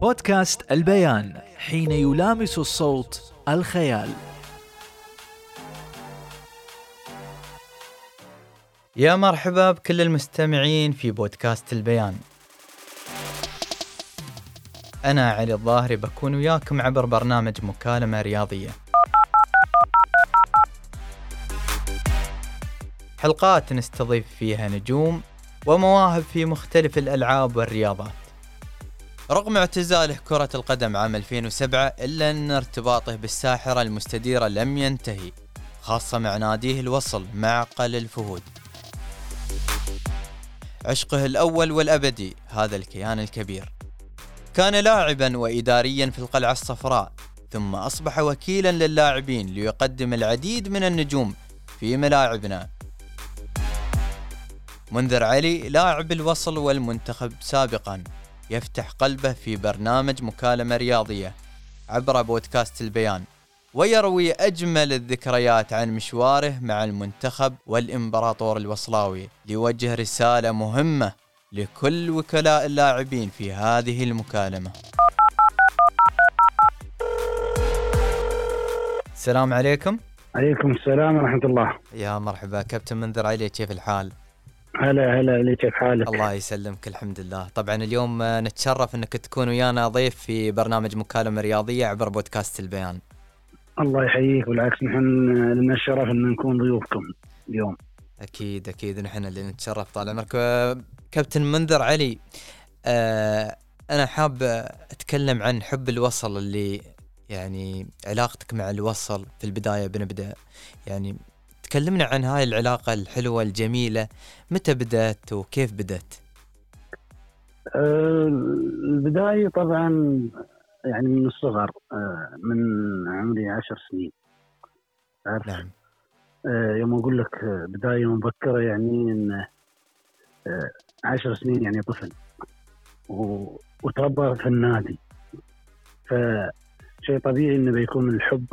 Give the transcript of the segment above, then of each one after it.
بودكاست البيان حين يلامس الصوت الخيال. يا مرحبا بكل المستمعين في بودكاست البيان. أنا علي الظاهري بكون وياكم عبر برنامج مكالمة رياضية. حلقات نستضيف فيها نجوم ومواهب في مختلف الألعاب والرياضات رغم اعتزاله كرة القدم عام 2007 إلا أن ارتباطه بالساحرة المستديرة لم ينتهي خاصة مع ناديه الوصل معقل الفهود. عشقه الأول والأبدي هذا الكيان الكبير. كان لاعبا وإداريا في القلعة الصفراء ثم أصبح وكيلا للاعبين ليقدم العديد من النجوم في ملاعبنا. منذر علي لاعب الوصل والمنتخب سابقا. يفتح قلبه في برنامج مكالمة رياضية عبر بودكاست البيان. ويروي أجمل الذكريات عن مشواره مع المنتخب والإمبراطور الوصلاوي ليوجه رسالة مهمة لكل وكلاء اللاعبين في هذه المكالمة. السلام عليكم. عليكم السلام ورحمة الله. يا مرحبا. كابتن منذر علي كيف الحال؟ هلا هلا علي كيف حالك؟ الله يسلمك الحمد لله. طبعا اليوم نتشرف إنك تكون ويانا ضيف في برنامج مكالمة رياضية عبر بودكاست البيان. الله يحييك بالعكس نحن لنا الشرف إن نكون ضيوفكم اليوم. أكيد أكيد نحن اللي نتشرف طال عمرك. كابتن منذر علي آه أنا حاب أتكلم عن حب الوصل اللي يعني علاقتك مع الوصل في البداية بنبدأ. يعني تكلمنا عن هاي العلاقة الحلوة الجميلة متى بدأت وكيف بدأت؟ آه، البداية طبعا يعني من الصغر آه، من عمري عشر سنين. عارف؟ نعم. آه، يوم أقول لك بداية مبكرة يعني آه، عشر سنين يعني طفل. وتربى في النادي. فشيء طبيعي إنه بيكون الحب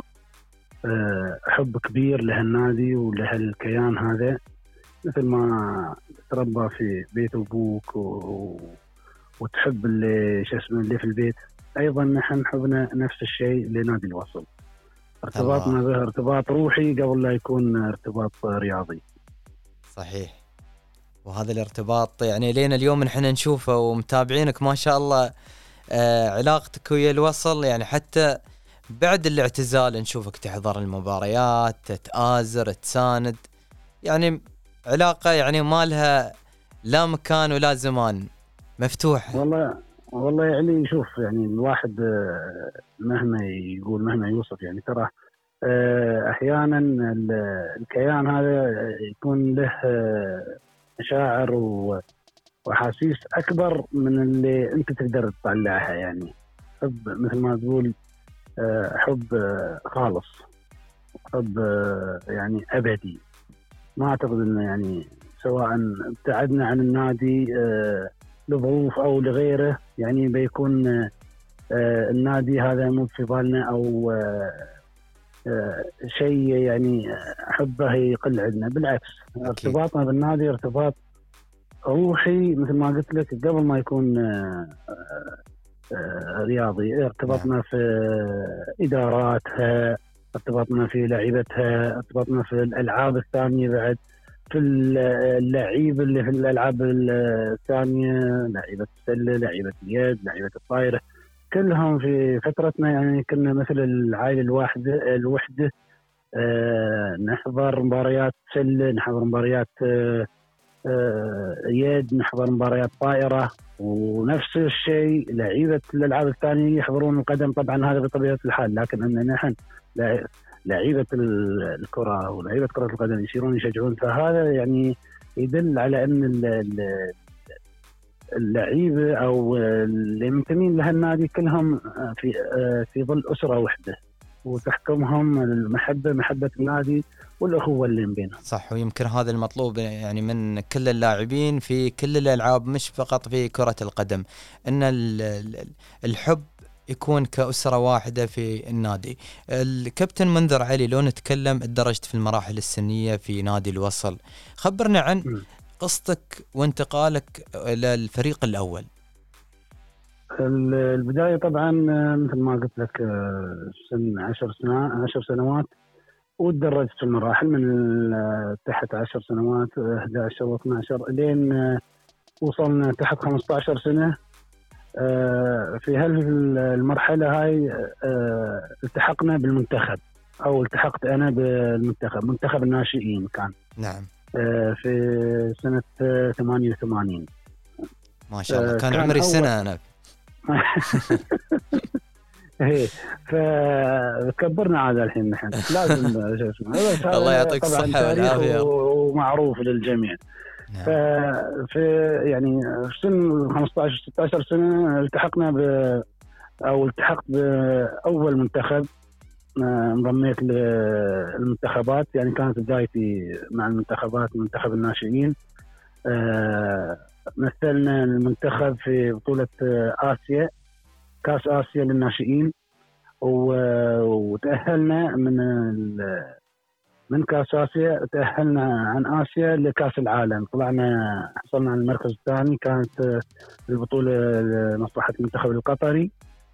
حب كبير لهالنادي ولهالكيان هذا مثل ما تربى في بيت أبوك و... وتحب اللي شو اسمه اللي في البيت أيضا نحن حبنا نفس الشيء لنادي الوصل. ارتباطنا به ارتباط روحي قبل لا يكون ارتباط رياضي. صحيح. وهذا الارتباط يعني لين اليوم نحن نشوفه ومتابعينك ما شاء الله آه علاقتك ويا الوصل يعني حتى بعد الاعتزال نشوفك تحضر المباريات تتآزر تساند. يعني علاقة يعني ما لها لا مكان ولا زمان. مفتوح. والله والله يعني شوف يعني الواحد آه، مهما يقول مهما يوصف يعني ترى آه، أحيانا ال- الكيان هذا يكون له آه، مشاعر وأحاسيس أكبر من اللي أنت تقدر تطلعها يعني. مثل ما تقول حب آه، خالص حب آه، يعني أبدي. ما أعتقد إنه يعني سواء ابتعدنا عن النادي آه، لظروف أو لغيره يعني بيكون آه، آه، النادي هذا مو في بالنا أو آه، آه، شيء يعني آه، حبه يقل عندنا. بالعكس ارتباطنا بالنادي ارتباط روحي مثل ما قلت لك قبل ما يكون آه، آه، آه، رياضي ارتباطنا في إداراتها ارتباطنا في لعيبتها ارتباطنا في الألعاب الثانية بعد في اللعيب اللي في الألعاب الثانية لعيبة السلة لعيبة اليد لعيبة الطايرة. كلهم في فترتنا يعني كنا مثل العائلة الواحدة الوحدة. آه نحضر مباريات سلة نحضر مباريات آه آه يد نحضر مباريات طائرة ونفس الشيء لعيبة الألعاب الثانية يحضرون القدم. طبعا هذا بطبيعة الحال لكن أن نحن لع- لعيبة ال- الكرة ولعيبة كرة القدم يصيرون يشجعون فهذا يعني يدل على أن ال- ال- اللعيبة أو اللي منتمين لهالنادي كلهم في في ظل أسرة واحدة. وتحكمهم المحبة محبة النادي والأخوة اللي بينهم. صح ويمكن هذا المطلوب يعني من كل اللاعبين في كل الألعاب مش فقط في كرة القدم إن ال- ال- الحب يكون كأسرة واحدة في النادي الكابتن منذر علي لو نتكلم درجت في المراحل السنية في نادي الوصل خبرنا عن. قصتك وانتقالك إلى الفريق الأول ال- البداية طبعا آه، مثل ما قلت لك آه، سن 10 سنوات 10 سنوات وتدرجت في المراحل من تحت 10 سنوات آه، 11 و12 لين وصلنا تحت 15 سنة. آه، في هالمرحله هاي التحقنا بالمنتخب أو التحقت أنا بالمنتخب منتخب الناشئين كان. نعم. في سنة آه، 88 ما شاء الله. كان كان عمري سنه أنا. إيه فكبرنا عاد الحين نحن لازم الله يعطيك طبعاً الصحة تاريخ والعافية. و- ومعروف للجميع نعم. ففي يعني في سن 15 16 سنة التحقنا ب أو التحقت بأول منتخب آه، انضميت للمنتخبات يعني كانت بدايتي مع المنتخبات منتخب الناشئين آه، مثلنا المنتخب في بطولة آه، آسيا كأس آسيا للناشئين. وتأهلنا من من كأس آسيا تأهلنا عن آسيا لكأس العالم. طلعنا حصلنا على المركز الثاني كانت آه، البطولة لمصلحة المنتخب القطري.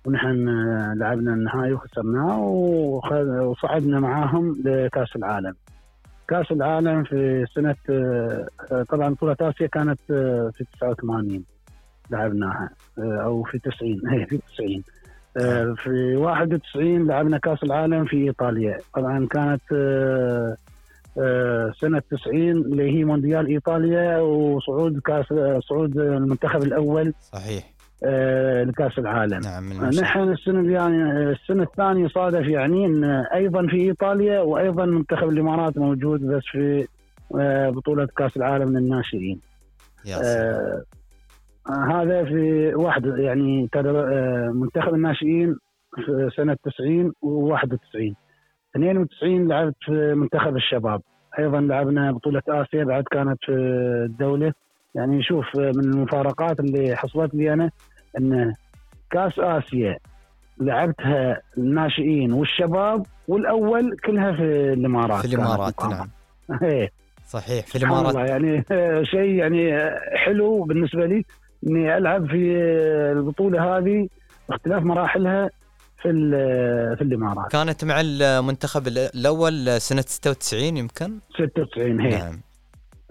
ونحن آه، لعبنا النهائي وخسرناه وخ- وصعدنا معاهم لكأس العالم. كأس العالم في سنة آه، طبعا بطولة آسيا كانت آه، في 89 لعبناها آه، أو في 90 هي في 90 آه، في 91 لعبنا كأس العالم في إيطاليا. طبعا كانت سنة 90 اللي هي مونديال إيطاليا وصعود آه، صعود المنتخب الأول. صحيح. آه، لكأس العالم. نعم المشاهد. نحن السنة يعني السنة الثانية صادف يعني إن أيضا في إيطاليا وأيضا منتخب الإمارات موجود بس في آه، بطولة كأس العالم للناشئين. آه، آه، هذا في واحد يعني آه، منتخب الناشئين في سنة 90 و91 92 لعبت في منتخب الشباب. أيضا لعبنا بطولة آسيا بعد كانت في الدولة. يعني شوف آه، من المفارقات اللي حصلت لي أنا إن كأس آسيا لعبتها الناشئين والشباب والأول كلها في الإمارات في الإمارات. نعم. إيه. صحيح في الإمارات. يعني شيء يعني حلو بالنسبة لي إني ألعب في البطولة هذه باختلاف مراحلها في في الإمارات. كانت مع المنتخب الأول سنة 96 يمكن؟ 96 هي نعم.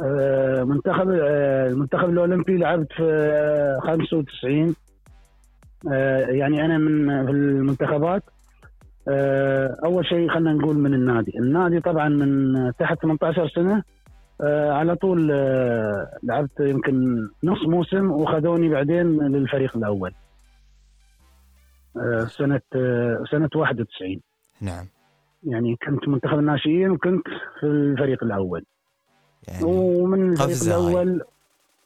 آه، منتخب آه، المنتخب الأولمبي لعبت في آه، 95 آه، يعني أنا من في المنتخبات آه، أول شيء خلينا نقول من النادي، النادي طبعا من تحت 18 سنة آه، على طول آه، لعبت يمكن نص موسم وخذوني بعدين للفريق الأول. آه، سنة آه، سنة 91 نعم يعني كنت منتخب الناشئين وكنت في الفريق الأول. يعني ومن الفريق. الأول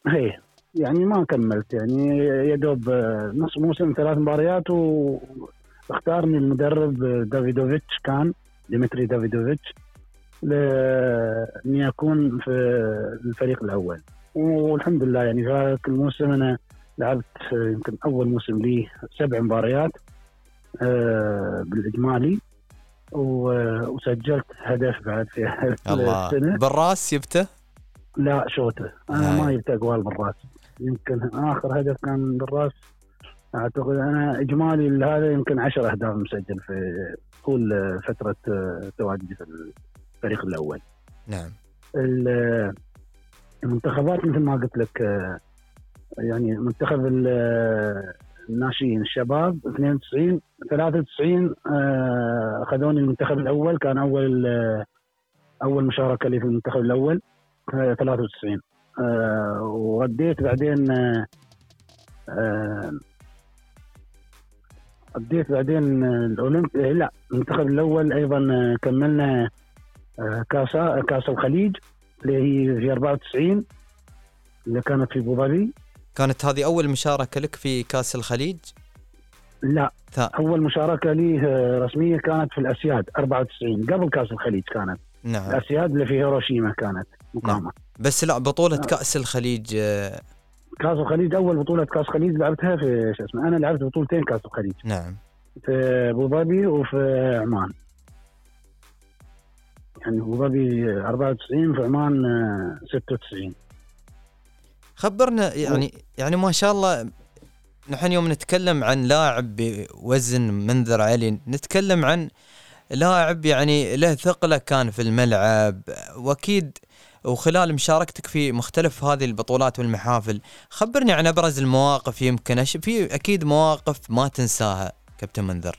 هي يعني ما كملت. يعني يا دوب آه، نص موسم ثلاث مباريات واختارني المدرب آه، دافيدوفيتش. كان ديمتري دافيدوفيتش لاني أكون في الفريق الأول. والحمد لله يعني في هذاك الموسم أنا لعبت آه، يمكن أول موسم لي سبع مباريات آه، بالاجمالي وسجلت هدف بعد في الله. السنة. بالراس جبته لا شوته. أنا هاي. ما جبت أقوال بالراس. يمكن آخر هدف كان بالرأس. أعتقد أنا إجمالي هذا يمكن 10 أهداف مسجل في طول فترة تواجدي في الفريق الأول. نعم. ال- المنتخبات مثل ما قلت لك آه، يعني منتخب ال- الناشئين الشباب 92 93 آه، أخذوني المنتخب الأول كان أول آه، أول مشاركة لي في المنتخب الأول آه، 93 آه، ورديت بعدين آه، آه، رديت بعدين آه، الاولمبي آه، لا المنتخب الأول أيضا آه، كملنا آه، كاس كاس الخليج اللي هي في 94 اللي كانت في أبو ظبي. كانت هذه أول مشاركة لك في كاس الخليج؟ لا ثا- أول مشاركة لي آه، رسمية كانت في الأسياد 94 قبل كاس الخليج كانت. نعم. الأسياد اللي في هيروشيما كانت. مقامه بس لا بطولة آه. كأس الخليج آه، كأس الخليج أول بطولة كأس الخليج لعبتها في شو اسمه أنا لعبت بطولتين كأس الخليج. نعم. في أبو ظبي وفي عمان. يعني أبو ظبي 94 في عمان آه، 96 خبرنا يعني يعني ما شاء الله نحن يوم نتكلم عن لاعب بوزن منذر علي نتكلم عن لاعب يعني له ثقله كان في الملعب وأكيد وخلال مشاركتك في مختلف هذه البطولات والمحافل خبرني عن أبرز المواقف يمكن في أكيد مواقف ما تنساها كابتن منذر.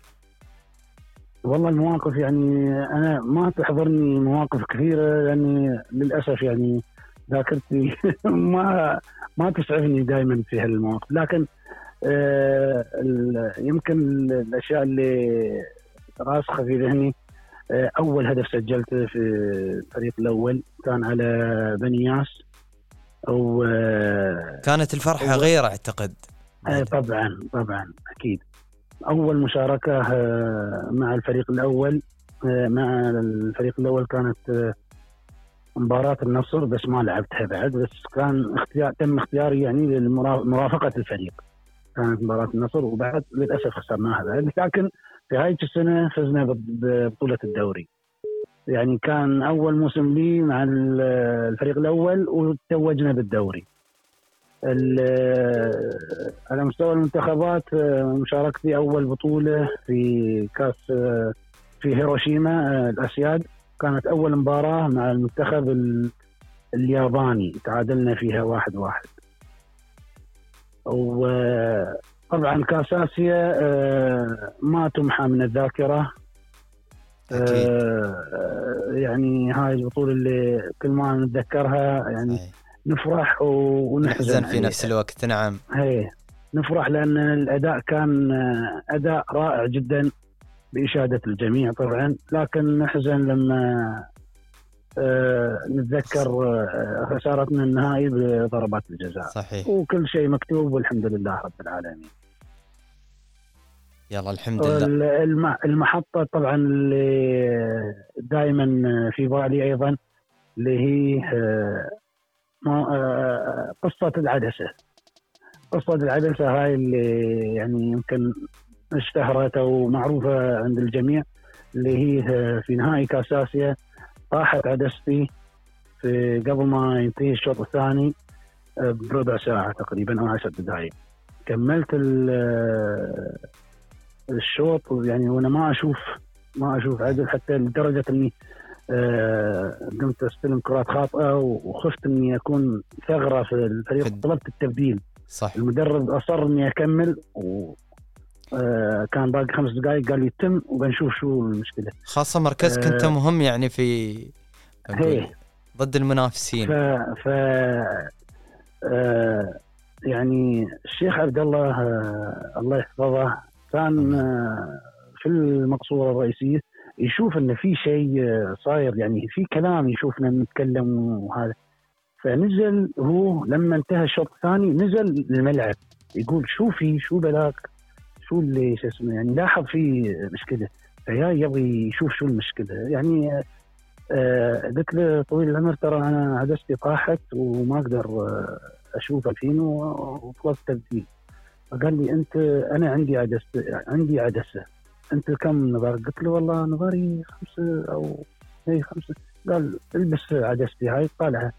والله المواقف يعني أنا ما تحضرني مواقف كثيرة لأني للأسف يعني ذاكرتي ما ما تسعفني دائما في هالمواقف. لكن آه يمكن الأشياء اللي راسخة في ذهني أول هدف سجلته في الفريق الأول كان على بني ياس و آه، كانت الفرحة غير أعتقد. آه طبعا طبعا أكيد. أول مشاركة آه، مع الفريق الأول آه، مع الفريق الأول كانت آه، مباراة النصر بس ما لعبتها بعد بس كان اختيار تم اختياري يعني لمرافقة الفريق. كانت مباراة النصر وبعد للأسف خسرناها بعد. لكن في هاي السنة فزنا ببطولة الدوري. يعني كان أول موسم لي مع الفريق الأول وتوجنا بالدوري. على مستوى المنتخبات مشاركتي أول بطولة في كأس في هيروشيما الأسياد. كانت أول مباراة مع المنتخب الياباني. تعادلنا فيها واحد واحد. وطبعا كاس اسيا ما تمحى من الذاكرة. أكيد. يعني هاي البطولة اللي كل ما نتذكرها يعني صحيح. نفرح ونحزن في نفس الوقت. نعم. هي نفرح لأن الأداء كان أداء رائع جدا بإشادة الجميع طبعا. لكن نحزن لما آه نتذكر آه خسارتنا النهائي بضربات الجزاء. صحيح. وكل شيء مكتوب والحمد لله رب العالمين. يلا الحمد لله. المحطة طبعا اللي دائما في بالي أيضا اللي هي آه، آه، قصة العدسة. قصة العدسة هاي اللي يعني يمكن اشتهرت أو معروفة عند الجميع اللي هي في نهائي كاس آسيا طاحت عدستي في قبل ما ينتهي الشوط الثاني آه، بربع ساعة تقريبا أو عشر دقائق كملت آه، الشوط يعني وأنا ما أشوف ما أشوف عدل حتى لدرجة إني آه، قمت أستلم كرات خاطئة وخفت إني أكون ثغرة في الفريق طلبت التبديل. صح. المدرب أصر إني أكمل و كان باقي خمس دقائق قال لي تم وبنشوف شو المشكلة. خاصة مركزك انت آه، مهم يعني في ضد المنافسين. ف, ف... يعني الشيخ عبد الله الله يحفظه كان في المقصورة الرئيسية يشوف إن في شيء صاير يعني في كلام يشوفنا نتكلم وهذا. فنزل هو لما انتهى الشوط الثاني نزل الملعب يقول شو في؟ شو بلاك شو اللي شو اسمه يعني لاحظ في مشكلة. فيا يبغي يشوف شو المشكلة. يعني آه قلت له طويل العمر ترى أنا عدستي طاحت وما أقدر آه، أشوف الحين وطلبت تبديل. فقال لي أنت أنا عندي عدسة عندي عدسة. أنت كم نظر؟ قلت له والله نظري خمسة أو اي خمسة. قال البس عدستي هاي طالعة.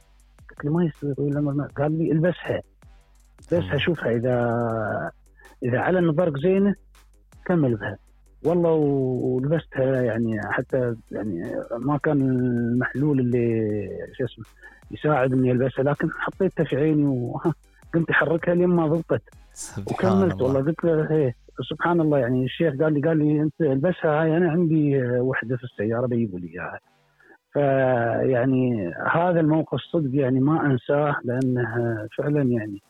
قلت له ما يصير العمر قال لي البسها. البسها شوفها إذا إذا على نظرك زينة كمل بها. والله ولبستها يعني حتى يعني ما كان المحلول اللي شو اسمه يساعد إني ألبسها لكن حطيتها في عيني وقمت أحركها لين ما ضبطت. وكملت والله. قلت له إيه سبحان الله. يعني الشيخ قال لي قال لي أنت ألبسها هاي أنا عندي وحدة في السيارة بيجيبوا لي إياها. فيعني هذا الموقف صدق يعني ما أنساه لأنه فعلا يعني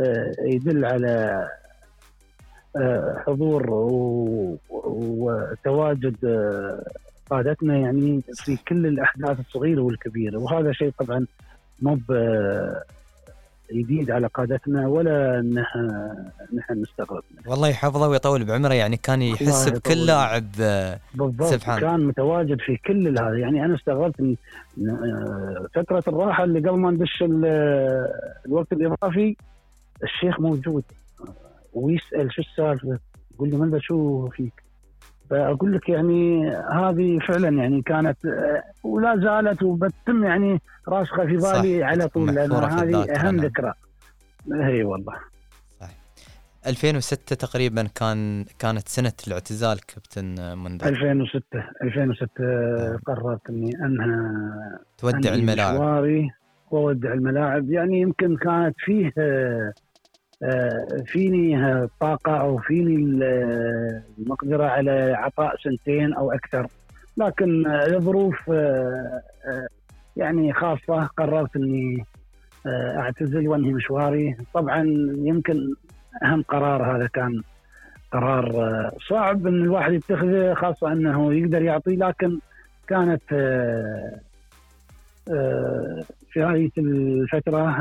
آه، يدل على آه، حضور وتواجد آه، قادتنا يعني في كل الأحداث الصغيرة والكبيرة. وهذا شيء طبعا مو جديد على قادتنا ولا نحن نستغرب منه. والله يحفظه ويطول بعمره يعني كان يحس بكل لاعب بالضبط. سبحان. كان متواجد في كل هذا. يعني أنا استغربت من فترة الراحة اللي قبل ما ندش الوقت الإضافي الشيخ موجود. ويسأل شو السالفة؟ يقول لي ماذا شو فيك؟ فأقول لك يعني هذه فعلا يعني كانت ولا زالت وبتم يعني راسخة في بالي على طول لأن هذه أهم ذكرى. إي والله. صح 2006 تقريبا كان كانت سنة الاعتزال كابتن منذر 2006 2006 قررت إني أنهى تودع أنهي الملاعب. مشواري وأودع الملاعب. يعني يمكن كانت فيه آه، فيني آه، طاقة أو فيني ال- المقدرة على عطاء سنتين أو أكثر. لكن لظروف آه، آه، يعني خاصة قررت إني أعتزل وأنهي مشواري. طبعا يمكن أهم قرار هذا كان قرار صعب إن الواحد يتخذه خاصة إنه يقدر يعطي. لكن كانت في هذه الفترة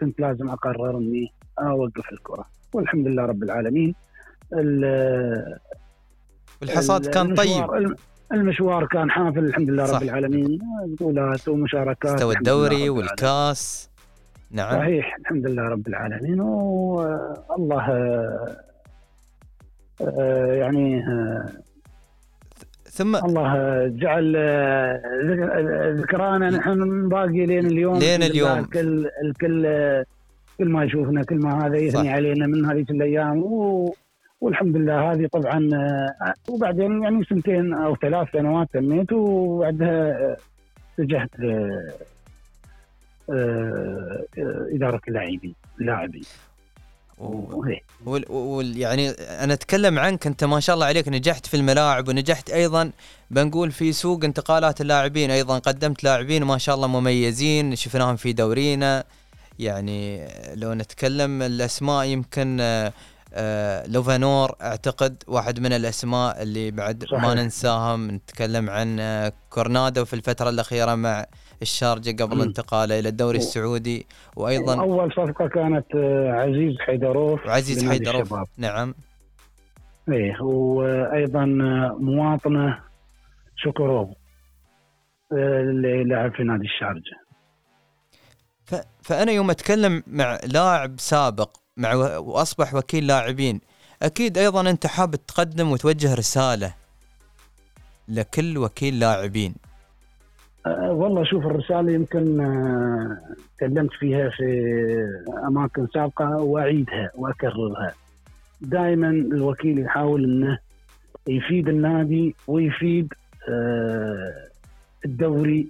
كنت لازم أقرر إني أوقف الكرة. والحمد لله رب العالمين. ال- والحصاد كان طيب. المشوار- الم- المشوار كان حافل الحمد لله صح. رب العالمين. بطولات ومشاركات مستوى الدوري والكاس. نعم. صحيح الحمد لله رب العالمين. والله يعني آه، ثم الله آه، جعل آه، ذك- ذكرانا نحن باقي لين اليوم. لين اليوم. الكل الكل آه، كل ما يشوفنا كل ما هذا يثني صح. علينا من هذه الأيام و والحمد لله هذه طبعا آه، وبعدين يعني سنتين أو ثلاث سنوات تميت وبعدها آه، اتجهت ل آه، إدارة اللاعبين اللاعبين و- وهيك. وال وال يعني أنا أتكلم عنك أنت ما شاء الله عليك نجحت في الملاعب ونجحت أيضا بنقول في سوق انتقالات اللاعبين أيضا قدمت لاعبين ما شاء الله مميزين شفناهم في دورينا يعني لو نتكلم الأسماء يمكن آه، آه، لوفانور أعتقد واحد من الأسماء اللي بعد ما صحيح. ننساهم نتكلم عن آه، كورنادو في الفترة الأخيرة مع الشارجة قبل. انتقاله إلى الدوري و- السعودي وأيضا اول صفقة كانت عزيز حيدروف لنادي حيدروف. نعم إيه وأيضا مواطنة شكروف آه، اللي لعب في نادي الشارجة ف... فأنا يوم أتكلم مع لاعب سابق مع. وأصبح وكيل لاعبين أكيد أيضا أنت حاب تقدم وتوجه رسالة لكل وكيل لاعبين أه والله شوف الرسالة يمكن آه، تكلمت فيها في أماكن سابقة وأعيدها وأكررها دائما الوكيل يحاول إنه يفيد النادي ويفيد آه، الدوري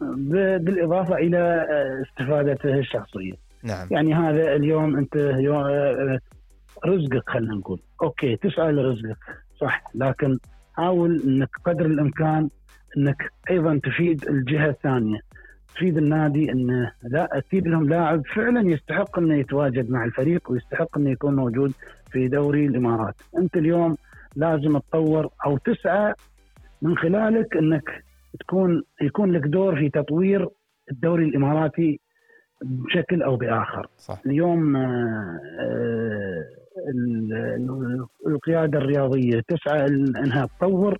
بالإضافة إلى آه، استفادته الشخصية. نعم. يعني هذا اليوم أنت يو- آه، رزقك خلينا نقول. okay تسعى لرزقك صح. لكن حاول إنك قدر الإمكان إنك أيضا تفيد الجهة الثانية. تفيد النادي انه لا تجيب لهم لاعب فعلا يستحق إنه يتواجد مع الفريق ويستحق إنه يكون موجود في دوري الإمارات. أنت اليوم لازم تطور أو تسعى من خلالك إنك تكون يكون لك دور في تطوير الدوري الإماراتي بشكل أو بآخر. صح. اليوم آه، آه، ال- ال- القيادة الرياضية تسعى إنها تطور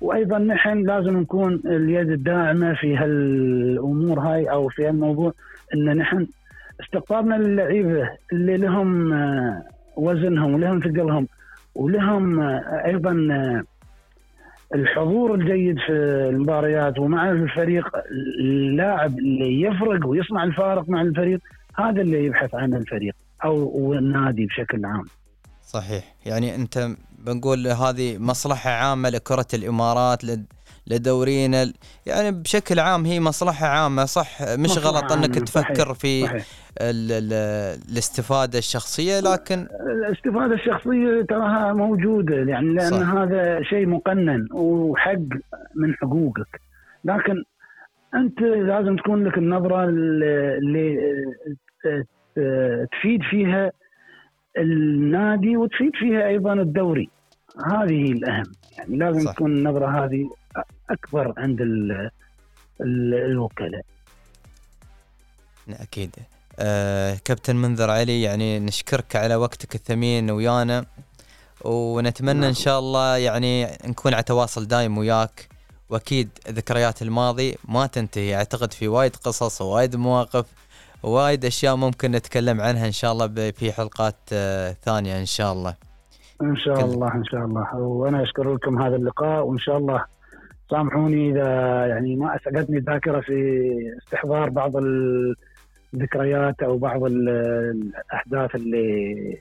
وأيضا نحن لازم نكون اليد الداعمة في هالأمور هاي أو في هالموضوع إن نحن استقطابنا للعيبة اللي لهم آه، وزنهم ولهم ثقلهم ولهم أيضا الحضور الجيد في المباريات ومع الفريق اللاعب اللي يفرق ويصنع الفارق مع الفريق هذا اللي يبحث عنه الفريق أو النادي بشكل عام. صحيح. يعني أنت بنقول هذه مصلحة عامة لكرة الإمارات لد- لدورينا. يعني بشكل عام هي مصلحة عامة صح؟ مش مصلحة غلط أنك عامة، تفكر صحيح، في صحيح. ال ال الاستفادة الشخصية لكن الاستفادة الشخصية تراها موجودة يعني لأن صح. هذا شيء مقنن وحق من حقوقك. لكن أنت لازم تكون لك النظرة اللي اللي تفيد فيها النادي وتفيد فيها أيضا الدوري. هذه الأهم. يعني لازم صح. تكون النظرة هذه أكبر عند ال- ال- الوكلاء. أكيد. آه كابتن منذر علي يعني نشكرك على وقتك الثمين ويانا ونتمنى إن شاء الله يعني نكون على تواصل دايم وياك وأكيد ذكريات الماضي ما تنتهي. أعتقد في وايد قصص ووايد مواقف ووايد أشياء ممكن نتكلم عنها إن شاء الله في حلقات آه ثانية إن شاء الله. إن شاء الله إن شاء الله. وأنا أشكر لكم هذا اللقاء وإن شاء الله سامحوني إذا يعني ما أسعدتني الذاكرة في استحضار بعض الذكريات أو بعض ال- الأحداث اللي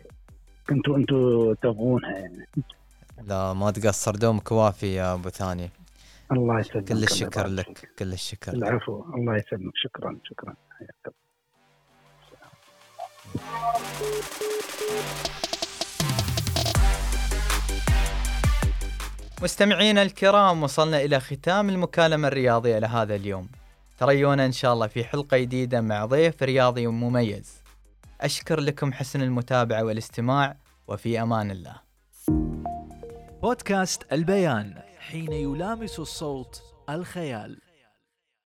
كنتوا أنتم تبغونها يعني. لا ما تقصر. دومك وافي يا أبو ثاني. الله يسلمك. كل الشكر لك. كل الشكر. العفو. الله يسلمك. شكرا. شكرا. حياك الله. مستمعينا الكرام وصلنا إلى ختام المكالمة الرياضية لهذا اليوم. تريونا إن شاء الله في حلقة جديدة مع ضيف رياضي مميز. أشكر لكم حسن المتابعة والاستماع وفي أمان الله. بودكاست البيان حين يلامس الصوت الخيال.